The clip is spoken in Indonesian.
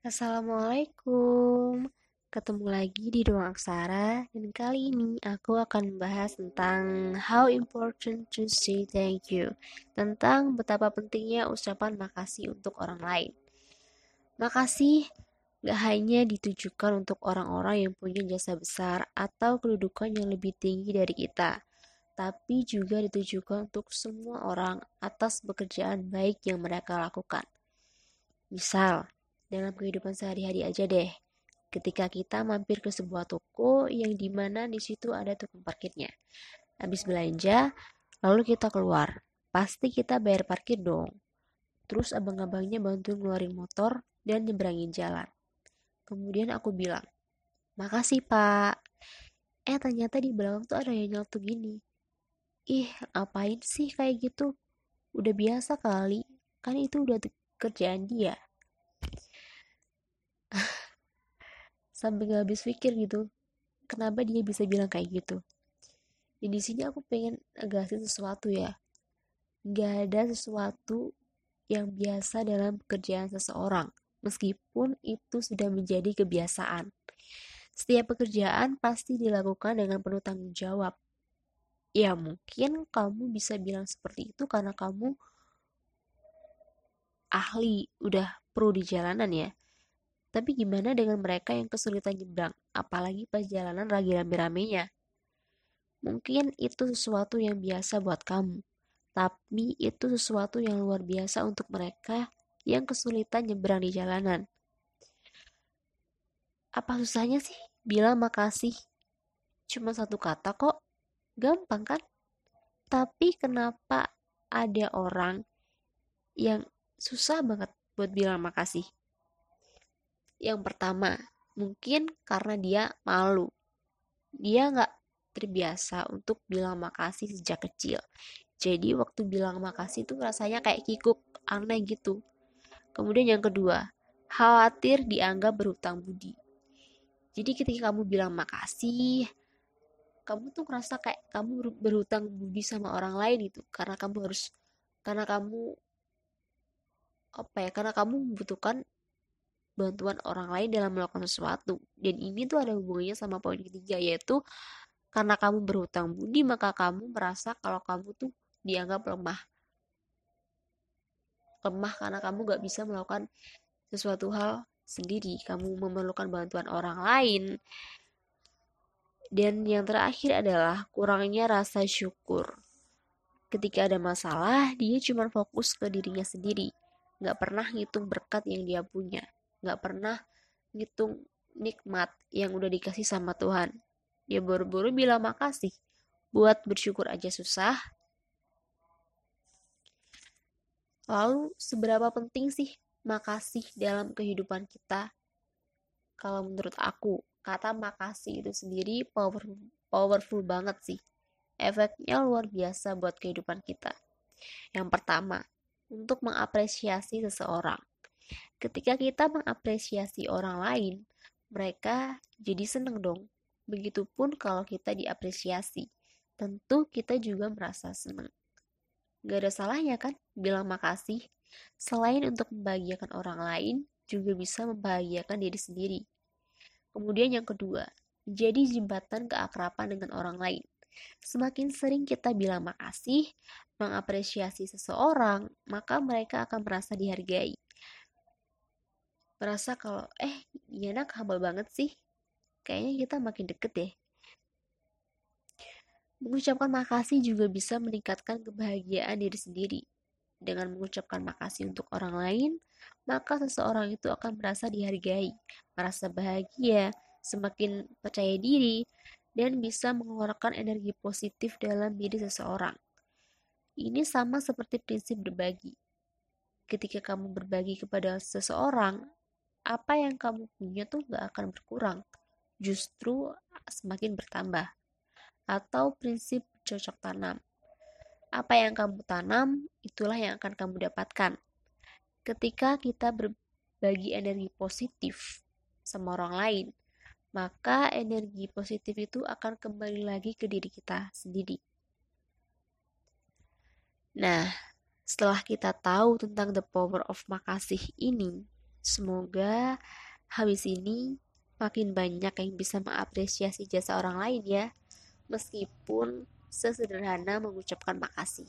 Assalamualaikum, ketemu lagi di Ruang Aksara dan kali ini aku akan membahas tentang how important to say thank you, tentang betapa pentingnya ucapan makasih untuk orang lain. Makasih gak hanya ditujukan untuk orang-orang yang punya jasa besar atau kedudukan yang lebih tinggi dari kita, tapi juga ditujukan untuk semua orang atas pekerjaan baik yang mereka lakukan. Misal, dalam kehidupan sehari-hari aja deh. Ketika kita mampir ke sebuah toko yang di mana di situ ada tukang parkirnya. Habis belanja, lalu kita keluar. Pasti kita bayar parkir dong. Terus abang-abangnya bantu ngeluarin motor dan nyebrangin jalan. Kemudian aku bilang, makasih pak. Eh ternyata di belakang tuh ada yang nyatu gini. Ih, ngapain sih kayak gitu? Udah biasa kali, kan itu udah kerjaan dia. Sampai gak habis pikir gitu kenapa dia bisa bilang kayak gitu? Dan di sini aku pengen negasin sesuatu ya. Gak ada sesuatu yang biasa dalam pekerjaan seseorang meskipun itu sudah menjadi kebiasaan. Setiap pekerjaan pasti dilakukan dengan penuh tanggung jawab. Ya mungkin kamu bisa bilang seperti itu karena kamu ahli udah pro di jalanan ya tapi gimana dengan mereka yang kesulitan nyebrang, apalagi pas jalanan lagi rame-ramenya? Mungkin itu sesuatu yang biasa buat kamu, tapi itu sesuatu yang luar biasa untuk mereka yang kesulitan nyebrang di jalanan. Apa susahnya sih bilang makasih? Cuma satu kata kok, gampang kan? Tapi kenapa ada orang yang susah banget buat bilang makasih? Yang pertama, mungkin karena dia malu. Dia nggak terbiasa untuk bilang makasih sejak kecil. Jadi waktu bilang makasih tuh rasanya kayak kikuk, aneh gitu. Kemudian yang kedua, khawatir dianggap berhutang budi. Jadi ketika kamu bilang makasih, kamu tuh ngerasa kayak kamu berhutang budi sama orang lain gitu. Karena kamu harus, karena kamu apa ya, karena kamu membutuhkan bantuan orang lain dalam melakukan sesuatu. Dan ini tuh ada hubungannya sama poin ketiga yaitu karena kamu berhutang budi maka kamu merasa kalau kamu tuh dianggap lemah. Lemah karena kamu gak bisa melakukan sesuatu hal sendiri. Kamu memerlukan bantuan orang lain. Dan yang terakhir adalah kurangnya rasa syukur. Ketika ada masalah, dia cuma fokus ke dirinya sendiri. Gak pernah ngitung berkat yang dia punya nggak pernah ngitung nikmat yang udah dikasih sama Tuhan. Dia buru-buru bilang makasih. Buat bersyukur aja susah. Lalu seberapa penting sih makasih dalam kehidupan kita? Kalau menurut aku, kata makasih itu sendiri powerful, powerful banget sih. Efeknya luar biasa buat kehidupan kita. Yang pertama, untuk mengapresiasi seseorang. Ketika kita mengapresiasi orang lain, mereka jadi seneng dong. Begitupun kalau kita diapresiasi. Tentu kita juga merasa seneng. Gak ada salahnya kan bilang makasih. Selain untuk membahagiakan orang lain, juga bisa membahagiakan diri sendiri. Kemudian yang kedua, menjadi jembatan keakraban dengan orang lain. Semakin sering kita bilang makasih, mengapresiasi seseorang, maka mereka akan merasa dihargai merasa kalau eh anak humble banget sih. Kayaknya kita makin deket deh. Mengucapkan makasih juga bisa meningkatkan kebahagiaan diri sendiri. Dengan mengucapkan makasih untuk orang lain maka seseorang itu akan merasa dihargai merasa bahagia semakin percaya diri dan bisa mengeluarkan energi positif dalam diri seseorang. Ini sama seperti prinsip berbagi. Ketika kamu berbagi kepada seseorang apa yang kamu punya tuh gak akan berkurang, justru semakin bertambah. Atau prinsip cocok tanam. Apa yang kamu tanam, itulah yang akan kamu dapatkan. Ketika kita berbagi energi positif sama orang lain, maka energi positif itu akan kembali lagi ke diri kita sendiri. Nah, setelah kita tahu tentang the power of makasih ini, Semoga habis ini makin banyak yang bisa mengapresiasi jasa orang lain ya, meskipun sesederhana mengucapkan makasih.